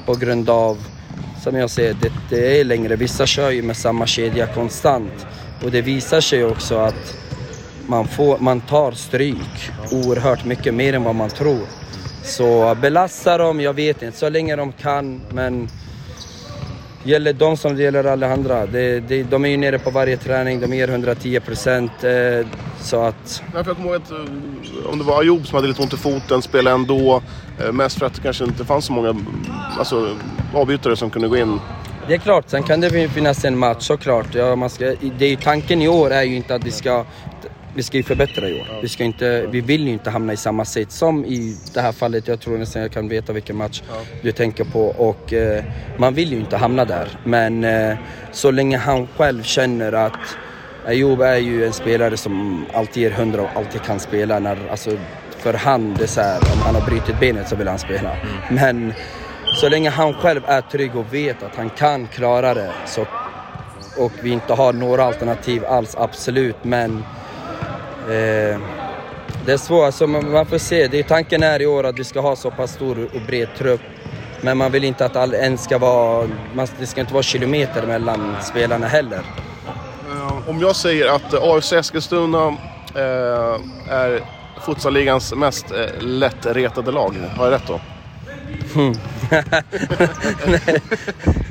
på grund av, som jag säger, det, det är längre. Vissa kör ju med samma kedja konstant och det visar sig också att man, får, man tar stryk oerhört mycket mer än vad man tror. Så belasta dem, jag vet inte, så länge de kan men gäller de som det gäller alla andra. Det, det, de är ju nere på varje träning, de ger 110 procent. Eh, så att Nej, för jag kommer ihåg att eh, om det var Ayoub som hade lite ont i foten, spelade ändå. Eh, mest för att det kanske inte fanns så många mm, alltså, avbytare som kunde gå in. Det är klart, sen kan det finnas en match såklart. Ja, man ska, det är, tanken i år är ju inte att vi ska, vi ska ju förbättra i år. Vi, ska inte, vi vill ju inte hamna i samma sits som i det här fallet. Jag tror nästan jag kan veta vilken match du tänker på. Och eh, man vill ju inte hamna där. Men eh, så länge han själv känner att Ayoub är ju en spelare som alltid ger 100 och alltid kan spela. När, alltså, för han, det är så här, om han har brutit benet så vill han spela. Men så länge han själv är trygg och vet att han kan klara det så, och vi inte har några alternativ alls, absolut. Men eh, det är svårt, alltså, man, får se. Det tanken är i år att vi ska ha så pass stor och bred trupp. Men man vill inte att all, en ska vara, man, det ska inte vara kilometer mellan spelarna heller. Eh, om jag säger att AFC Eskilstuna eh, är futsalligans mest eh, lättretade lag, har jag rätt då?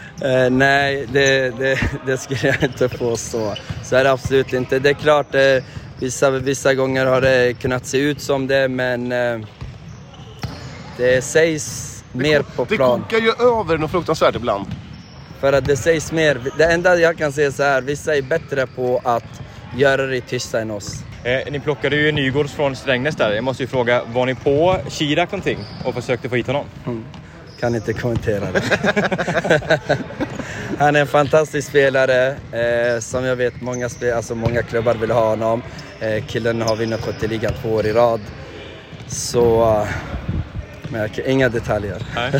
Eh, nej, det, det, det skulle jag inte påstå. Så är det absolut inte. Det är klart, eh, vissa, vissa gånger har det kunnat se ut som det, men eh, det sägs mer på Det plan. kokar ju över något fruktansvärt ibland. För att det sägs mer. Det enda jag kan säga så här, vissa är bättre på att göra det tysta än oss. Eh, ni plockade ju Nygårds från Strängnäs där. Jag måste ju fråga, var ni på Chirac någonting och försökte få hit honom? Kan inte kommentera det. Han är en fantastisk spelare eh, som jag vet många, spe- alltså många klubbar vill ha honom. Eh, killen har vunnit skytteligan två år i rad. Så, eh, men jag, inga detaljer. Nej.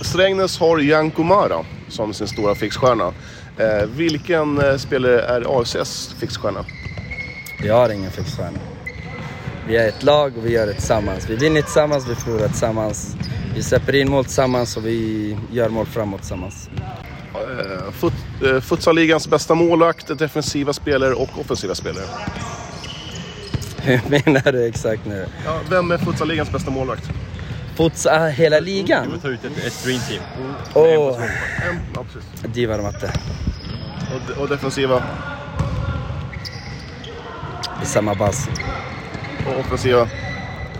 Strängnäs har Janko Mara som sin stora fixstjärna. Eh, vilken eh, spelare är AFCs fixstjärna? Vi har ingen fixstjärna. Vi är ett lag och vi gör det tillsammans. Vi vinner tillsammans, vi förlorar tillsammans. Vi släpper in mål tillsammans och vi gör mål framåt tillsammans. Eh, fut, eh, futsalligans bästa målvakt, defensiva spelare och offensiva spelare. Hur menar du exakt nu? Ja, vem är futsalligans bästa målvakt? Futsal, hela ligan? ta ut ett, ett dream team. Åh, En, ja, precis. Divar matte. Och, och defensiva Samma bass. och offensiva.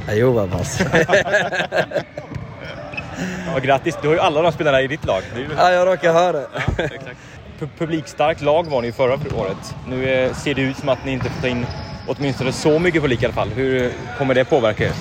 Ayoba bass. Ja, grattis, du har ju alla de spelarna i ditt lag. Ju ja, jag råkar höra det. Pu- Publikstarkt lag var ni förra året. Nu eh, ser det ut som att ni inte får ta in åtminstone så mycket publik i alla fall. Hur kommer det påverka er?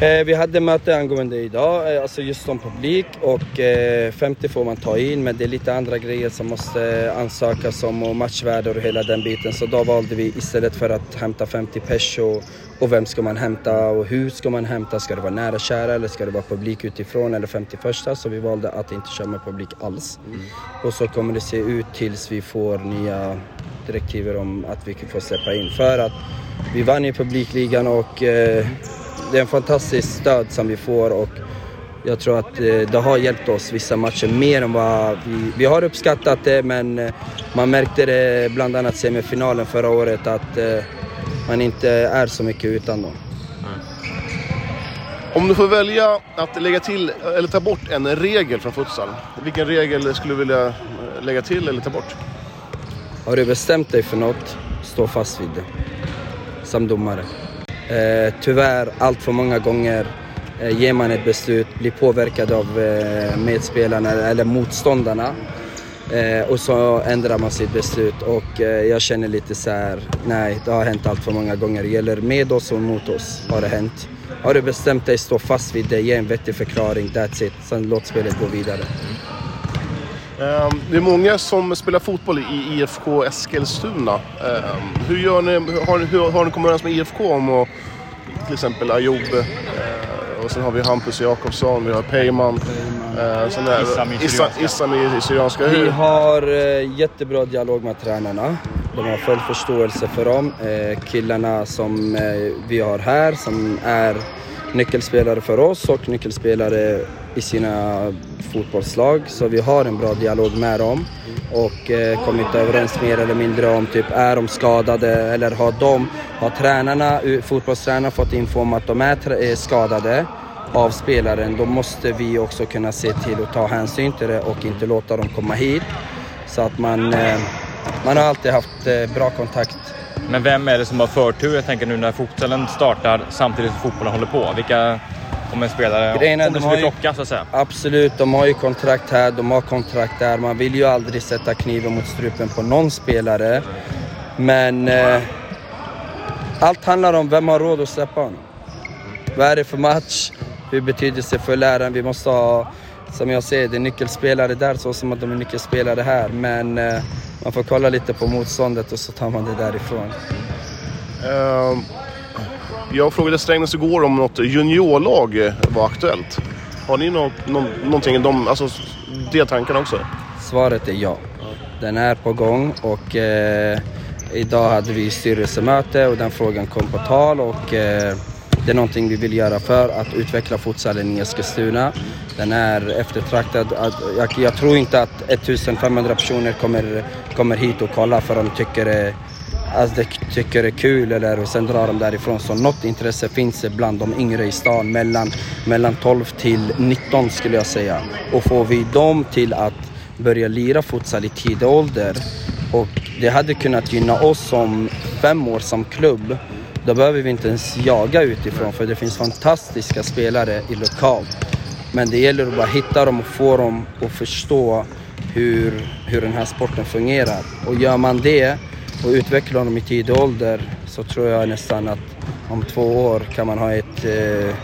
Eh, vi hade möte angående idag, eh, alltså just om publik och eh, 50 får man ta in men det är lite andra grejer som måste ansökas om och matchvärde och hela den biten. Så då valde vi istället för att hämta 50 pers och, och vem ska man hämta och hur ska man hämta? Ska det vara nära kära eller ska det vara publik utifrån eller 51 Så vi valde att inte köra med publik alls. Och så kommer det se ut tills vi får nya direktiver om att vi får släppa in. För att vi vann i publikligan och eh, det är en fantastisk stöd som vi får och jag tror att eh, det har hjälpt oss vissa matcher mer än vad vi... Vi har uppskattat det men eh, man märkte det bland annat semifinalen förra året att eh, man inte är så mycket utan dem. Om du får välja att lägga till eller ta bort en regel från futsal. Vilken regel skulle du vilja eh, lägga till eller ta bort? Har du bestämt dig för något, stå fast vid det. Som domare. Eh, tyvärr, allt för många gånger eh, ger man ett beslut, blir påverkad av eh, medspelarna eller motståndarna. Eh, och så ändrar man sitt beslut och eh, jag känner lite så här, nej det har hänt allt för många gånger. Det gäller med oss och mot oss har det hänt. Har du bestämt dig, stå fast vid det, ge en vettig förklaring, that's it. Sen låt spelet gå vidare. Mm. Ehm, det är många som spelar fotboll i IFK Eskilstuna. Ehm, hur gör ni? Har, ni- hur, har ni kommit överens med IFK om att till exempel Ayoub och sen har vi Hampus Jakobsson, vi har Peyman. eh, Issam i Syrianska. Vi har eh, jättebra dialog med tränarna. De har full förståelse för dem. Eh, killarna som vi har här som är nyckelspelare för oss och nyckelspelare i sina fotbollslag. Så vi har en bra dialog med dem och eh, kommit överens mer eller mindre om typ är de skadade eller har de, har tränarna, fotbollstränarna fått info om att de är tra- eh, skadade av spelaren, då måste vi också kunna se till att ta hänsyn till det och inte låta dem komma hit. Så att man, eh, man har alltid haft eh, bra kontakt. Men vem är det som har förtur? Jag tänker nu när fotbollen startar samtidigt som fotbollen håller på. Vilka, om en spelare, Grejen är om det de skulle ju- klocka så att säga. Absolut, de har ju kontrakt här, de har kontrakt där. Man vill ju aldrig sätta kniven mot strupen på någon spelare. Men eh, allt handlar om vem har råd att släppa honom. Vad är det för match? Hur betydelsefull är den? Vi måste ha, som jag säger, det är nyckelspelare där så som att de är nyckelspelare här. Men eh, man får kolla lite på motståndet och så tar man det därifrån. Ehm, jag frågade Strängnäs igår om något juniorlag var aktuellt. Har ni något, nå, någonting, de, alltså de tankarna också? Svaret är ja. Den är på gång och eh, idag hade vi styrelsemöte och den frågan kom på tal och eh, det är någonting vi vill göra för att utveckla futsalen i Eskilstuna. Den är eftertraktad. Jag, jag tror inte att 1500 personer kommer, kommer hit och kollar för de tycker det, alltså de tycker det är kul eller, och sen drar de därifrån. Så något intresse finns bland de yngre i stan mellan, mellan 12 till 19 skulle jag säga. Och får vi dem till att börja lira futsal i tidig ålder och det hade kunnat gynna oss som fem år som klubb. Då behöver vi inte ens jaga utifrån för det finns fantastiska spelare i lokalt. Men det gäller att bara hitta dem och få dem att förstå hur, hur den här sporten fungerar. Och gör man det och utvecklar dem i tidig ålder så tror jag nästan att om två år kan man ha ett eh,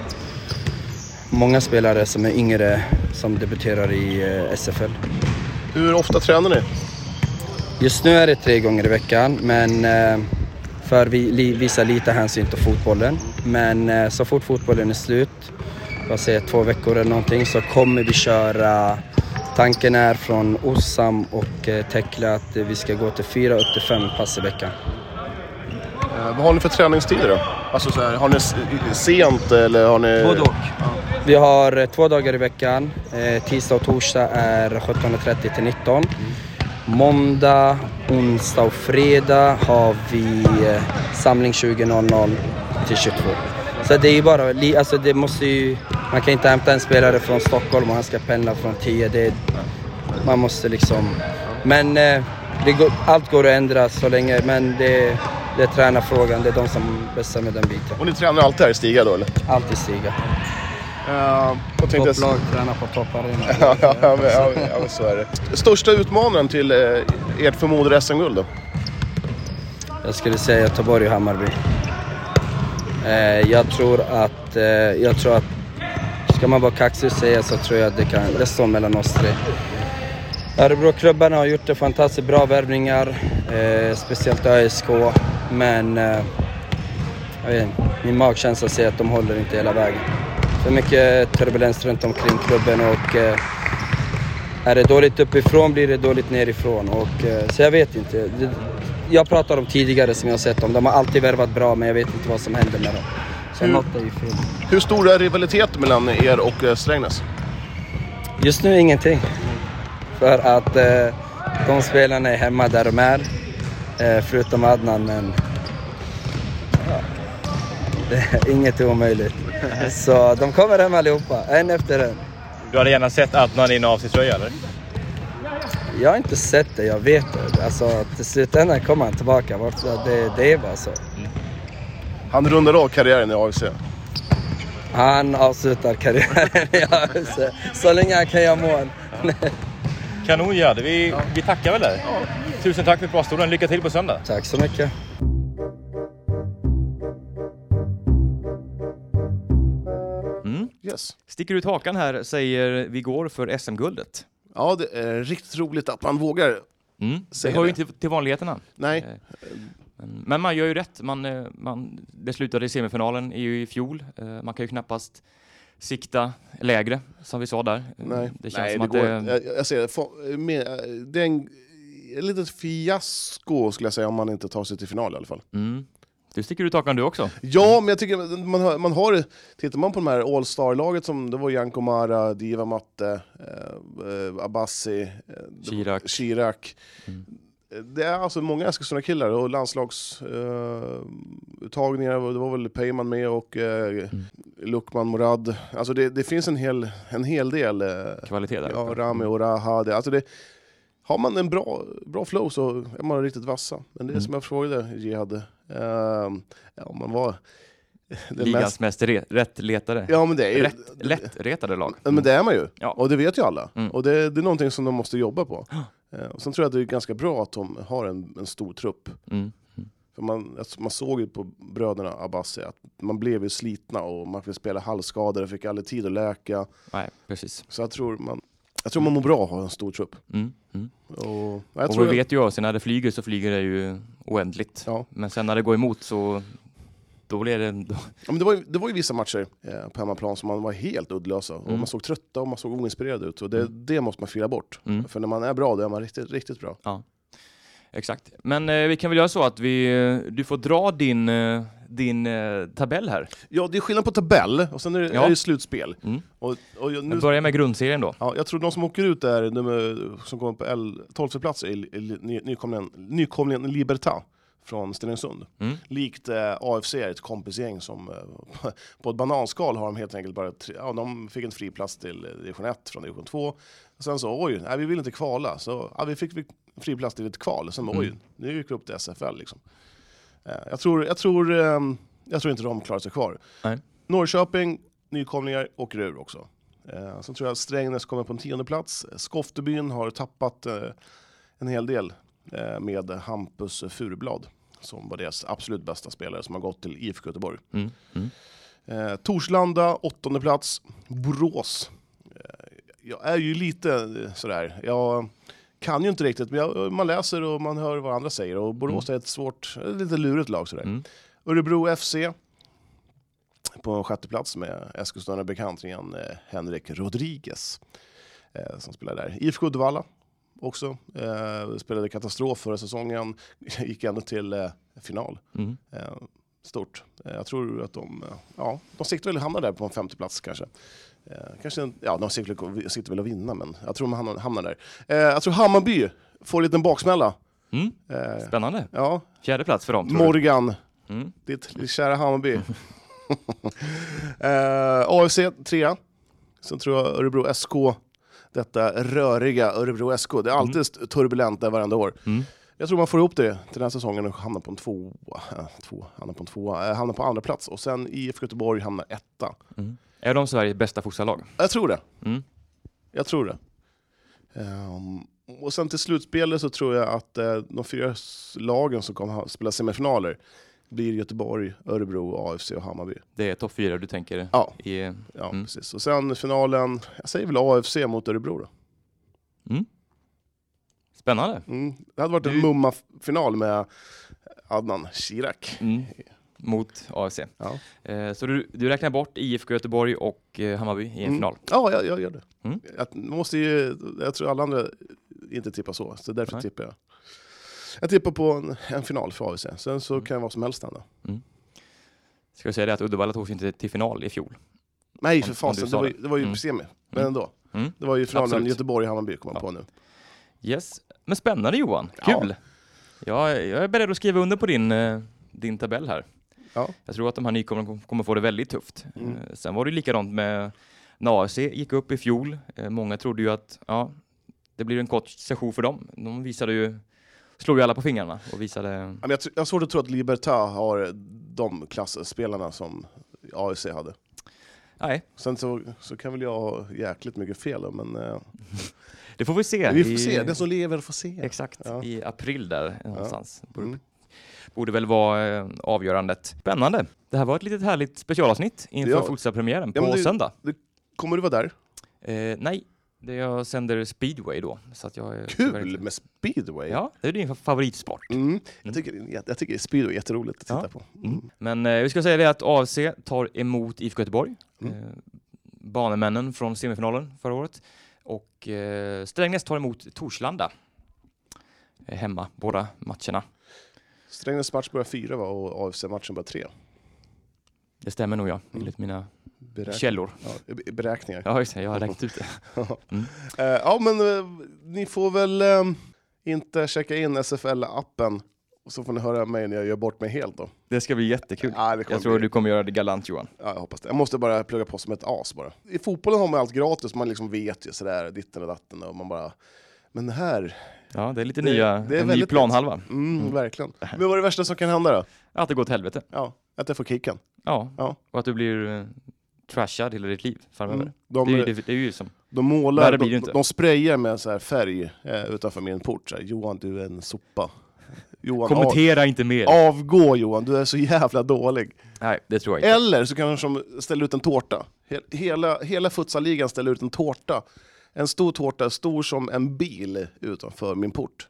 många spelare som är yngre som debuterar i eh, SFL. Hur ofta tränar ni? Just nu är det tre gånger i veckan, men eh, för vi li, visa lite hänsyn till fotbollen. Men eh, så fort fotbollen är slut, vad säger två veckor eller någonting, så kommer vi köra Tanken är från Ossam och eh, Tekla att eh, vi ska gå till fyra upp till fem pass i veckan. Eh, vad har ni för träningstider då? Alltså så här, har ni sent eller har ni... Både och. Vi har två dagar i veckan. Tisdag och torsdag är 17.30 till 19. Måndag, onsdag och fredag har vi eh, samling 20.00 till 22. Så det är ju bara, alltså det måste ju man kan inte hämta en spelare från Stockholm och han ska pendla från 10. Det, man måste liksom... Men eh, går, allt går att ändra så länge, men det, det är tränarfrågan. Det är de som bestämmer den biten. Och ni tränar alltid här i Stiga då eller? Alltid stiga. Uh, och tänkte jag... Topplag tränar på topparena. ja, ja, ja, ja, så är det. Största utmanaren till eh, ert förmodade SM-guld då? Jag skulle säga Göteborg och Hammarby. Eh, jag tror att, eh, jag tror att, ska man vara kaxig och säga så tror jag att det kan, det står mellan oss tre. Örebroklubbarna har gjort det fantastiskt bra värvningar, eh, speciellt ÖSK, men eh, jag vet, min magkänsla säger att de håller inte hela vägen. För mycket turbulens runt omkring klubben och eh, är det dåligt uppifrån blir det dåligt nerifrån. Och, eh, så jag vet inte. Det, jag pratade om tidigare som jag har sett dem. De har alltid värvat bra men jag vet inte vad som händer med dem. Så Hur- något är ju fel. Hur stor är rivaliteten mellan er och eh, Strängnäs? Just nu ingenting. För att eh, de spelarna är hemma där de är. Eh, förutom Adnan men... Ja, det är inget är omöjligt. Så de kommer hem allihopa, en efter en. Du hade gärna sett Adnan i en avsiktströja eller? Jag har inte sett det, jag vet det. Alltså till slutändan kommer han tillbaka. Det, det är bara så. Han rundar av karriären i AFC. Han avslutar karriären i AFC. Så länge han kan göra mål. Kanon Gerd, vi, vi tackar väl där. Tusen tack för pratstolen, lycka till på söndag. Tack så mycket. Yes. Sticker ut hakan här säger vi går för SM-guldet. Ja, det är riktigt roligt att man vågar. Mm. Det hör ju inte till vanligheterna. Nej, Eh, Men, man gör ju rätt. Man, eh, man, det slutade i semifinalen i, i fjol. Eh, Man kan ju knappast sikta lägre, som vi sa där. Nej. Det känns Nej, som det att går. det... Jag, jag ser det. Med- Det är en, ett litet fiasko skulle jag säga om man inte tar sig till final i alla fall. Mm. Du sticker ut hakan du också. Ja, men jag tycker man har, man har tittar man på de här All-Star-laget som det var Janko Mara, Diva Matte, eh, eh, Abassi, eh, det var- Chirac. Chirac. Mm. Det är alltså många Eskilstuna-killar och landslagsuttagningar, eh, det var väl Peyman med och eh, Mm. Lukman Morad. Alltså det, det finns en hel, en hel del. Eh, Kvalitet där ja. Rami och Raha. Det, alltså det, har man en bra, bra flow så är man riktigt vassa. Men det är Mm. som jag frågade Jihad. Uh, ja, om man var... det Ligans mest- mest rättletade. Ja men det är ju... Rätt, lättretade lag. Men det är man ju. Ja. Och det vet ju alla. Mm. Och det, det är någonting som de måste jobba på. Eh, och sen tror jag att det är ganska bra att de har en, en stor trupp. Mm. För man, alltså, man såg ju på bröderna Abassi att man blev ju slitna och man fick spela halvskadade, fick aldrig tid att läka. Nej, precis. Så jag tror man, jag tror man mår bra att ha en stor trupp. Mm. Mm. Och jag Och vi vet ju också, när det flyger så flyger det ju oändligt. Ja. Men sen när det går emot så då blir det... Då, Ja, men det, var ju, det var ju vissa matcher eh, på hemmaplan som man var helt uddlösa. Och Mm. man såg trötta och man såg oinspirerade ut. Och det, det måste man fila bort. Mm. För när man är bra, då är man riktigt, riktigt bra. exakt. Men eh, vi kan väl göra så att vi, eh, du får dra din, eh, din eh, tabell här. Ja, det är skillnad på tabell och sen är det, Ja. är det slutspel. Mm. Och, och jag, nu, Vi börjar med grundserien då. ja, jag tror de som åker ut är nummer, som kommer på L, 12 plats är är ny- nykomlingen, nykomlingen Libertad från Stenungsund. Mm. Likt eh, AFC är ett kompisgäng som eh, på ett bananskal har de helt enkelt bara tre, ja, de fick en fri plats till eh, division 1 från division 2. Och sen så oj, nej, vi vill inte kvala. Så ja, vi fick vi- fri plats till ett kval. Sen oj, Mm. nu gick vi upp till SFL liksom. Eh, jag, tror, jag, tror, eh, jag tror inte de klarar sig kvar. Nej. Norrköping, nykomlingar, åker ur också. Eh, sen tror jag att Strängnäs kommer på en tionde plats. Skoftebyn har tappat eh, en hel del med Hampus Furublad som var deras absolut bästa spelare som har gått till IFK Göteborg. Mm. Mm. Eh, Torslanda, åttonde plats. Borås. Eh, jag är ju lite sådär, jag kan ju inte riktigt, men jag, man läser och man hör vad andra säger. Och Borås är ett svårt, lite lurigt lag sådär. Mm. Örebro FC på sjätte plats med Eskilstuna-bekantingen eh, Henrik Rodriguez eh, som spelar där. IFK Uddevalla också. Eh, spelade katastrof förra säsongen, gick ändå till eh, final. Mm. Eh, stort. Eh, jag tror att de, ja, de siktar väl hamna där på en femte plats kanske. Eh, kanske ja, de siktar, väl- att vinna, men jag tror de hamnar, där. Eh, jag tror Hammarby får en liten baksmälla. Mm. Eh, Spännande. ja, Fjärde plats för dem? Morgan, Mm. ditt kära Hammarby. AFC trea. Sen tror jag Örebro SK, detta röriga Örebro SK. Det är alltid st- turbulent där varenda år. Mm. Jag tror man får ihop det till den här säsongen och hamnar på en tvåa. Två, hamnar på en tvåa. Hamnar på andra plats. Och sen IFK Göteborg hamnar etta. Mm. Är de Sveriges bästa fotbollslag? Jag tror det. Mm. Jag tror det. Ehm, och sen till slutspelet så tror jag att eh, de fyra lagen som kommer ha- spela semifinaler blir Göteborg, Örebro, AFC och Hammarby. Det är topp fyra du tänker Ja, i... ja Mm. precis. Och sen finalen, jag säger väl AFC mot Örebro då. Mm. Spännande. Mm. Det hade varit en Du- mumma-final med Adnan Shirak. Mm. Mot AFC. Ja, Eh, så du, du räknar bort IFK Göteborg och eh, Hammarby i en Mm. final? ja jag, jag gör det. Mm. Jag, måste ju, jag tror alla andra inte tippar så, så därför Nej. tippar jag. Jag tippar på en, en final för AFC. Sen så Mm. kan vara som helst hända. Ska jag säga det att Uddevalla tog sig inte till final i fjol? Nej, för fasen. Det var, ju- det. det var ju Mm. semi. Men Mm. ändå. Mm. Det var ju finalen Absolut. Göteborg Hammarby kom jag Ja. på nu. Yes. Men spännande Johan, Ja. kul! Jag, jag är beredd att skriva under på din, eh, din tabell här. Ja. Jag tror att de här nykomlingarna kom- kommer få det väldigt tufft. Mm. Eh, Sen var det likadant med när AFC gick upp i fjol. Eh, Många trodde ju att ja, det blir en kort session för dem. De visade ju, slog ju alla på fingrarna och visade... Ja, jag, jag har svårt att tro att Libertad har de klassspelarna som AFC hade. Nej, Sen så, så kan väl jag ha jäkligt mycket fel, då, men eh, det får vi se. vi får i- se. Den som lever får se. Exakt, Ja. i april där någonstans. Borde, Mm. Borde väl vara eh, avgörandet. Spännande! Det här var ett litet härligt specialavsnitt inför Ja. Futsal-premiären på Ja, det- söndag. Kommer du vara där? Eh, nej, det jag sänder speedway då. Så att jag Kul tyvärr- med speedway! Ja, det är din favoritsport. Mm. Mm. Jag, tycker, jag tycker speedway är jätteroligt att titta Ja. på. Mm. Men eh, vi ska säga det att AFC tar emot IFK Göteborg. Mm. Eh, banemännen från semifinalen förra året. Och eh, Strängnäs tar emot Torslanda. Eh, hemma, båda matcherna. Strängnäs match börjar fyra va? och AFC-matchen börjar tre. Det stämmer nog ja, Mm. enligt mina Beräk- källor. ja, be- beräkningar. Ja, just det, jag har räknat ut det. Mm. Eh, ja, men eh, ni får väl eh, inte checka in SFL-appen och så får ni höra mig när jag gör bort mig helt då. Det ska bli jättekul. Ja, Jag tror bli- du kommer göra det galant Johan. Ja, jag hoppas det. Jag måste bara plugga på som ett as bara. I fotbollen har man allt gratis, man liksom vet ju sådär ditten och datten och man bara... Men här, Ja, det är lite Det- nya, det är en ny planhalva. mm, Mm. verkligen. Men vad är det värsta som kan hända då? Att det går till helvete. Ja, att jag får kicken. Ja, Ja. och att du blir eh, trashad hela ditt liv framöver. Mm. De, Det, är, ju- det, det är ju som... de målar, blir de, inte. de sprayar med så här färg eh, utanför min port. Så här, Johan, du är en sopa. Johan, av, Kommentera inte mer. avgå Johan, du är så jävla dålig. Nej, det tror jag inte. Eller så kan de ställa ut en tårta. He- Hela, hela futsaligan ställer ut en tårta. En stor tårta, stor som en bil utanför min port.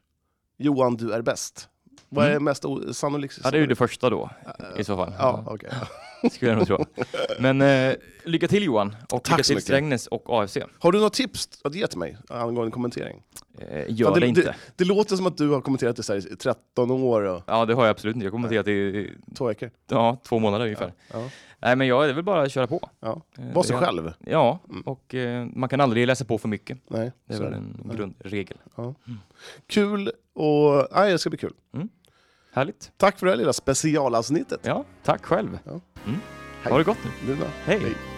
Johan, du är bäst. Vad är Mm. mest sannolikt? Ja, det är ju det första då, i så fall. Ja, okej. Skulle jag nog tro. Men eh, lycka till Johan, och Tack lycka till. Strängnäs och AFC. Har du något tips att ge till mig angående kommentering? Eh, gör det, det- inte. Det låter som att du har kommenterat det så här i 13 år och Ja, det har jag absolut inte. Jag har kommenterat i två veckor. ja, två månader ungefär. Ja. Nej, men jag det är väl bara att köra på. Ja. Eh, Var sig det- själv. Ja, Mm. och eh, man kan aldrig läsa på för mycket. Nej, Det är väl en grundregel. Kul och... Nej, det ska bli kul. Härligt. Tack för det här lilla specialavsnittet. Ja, tack själv. Ja. Mm. Ha det gott nu. Med. Hej. Hej.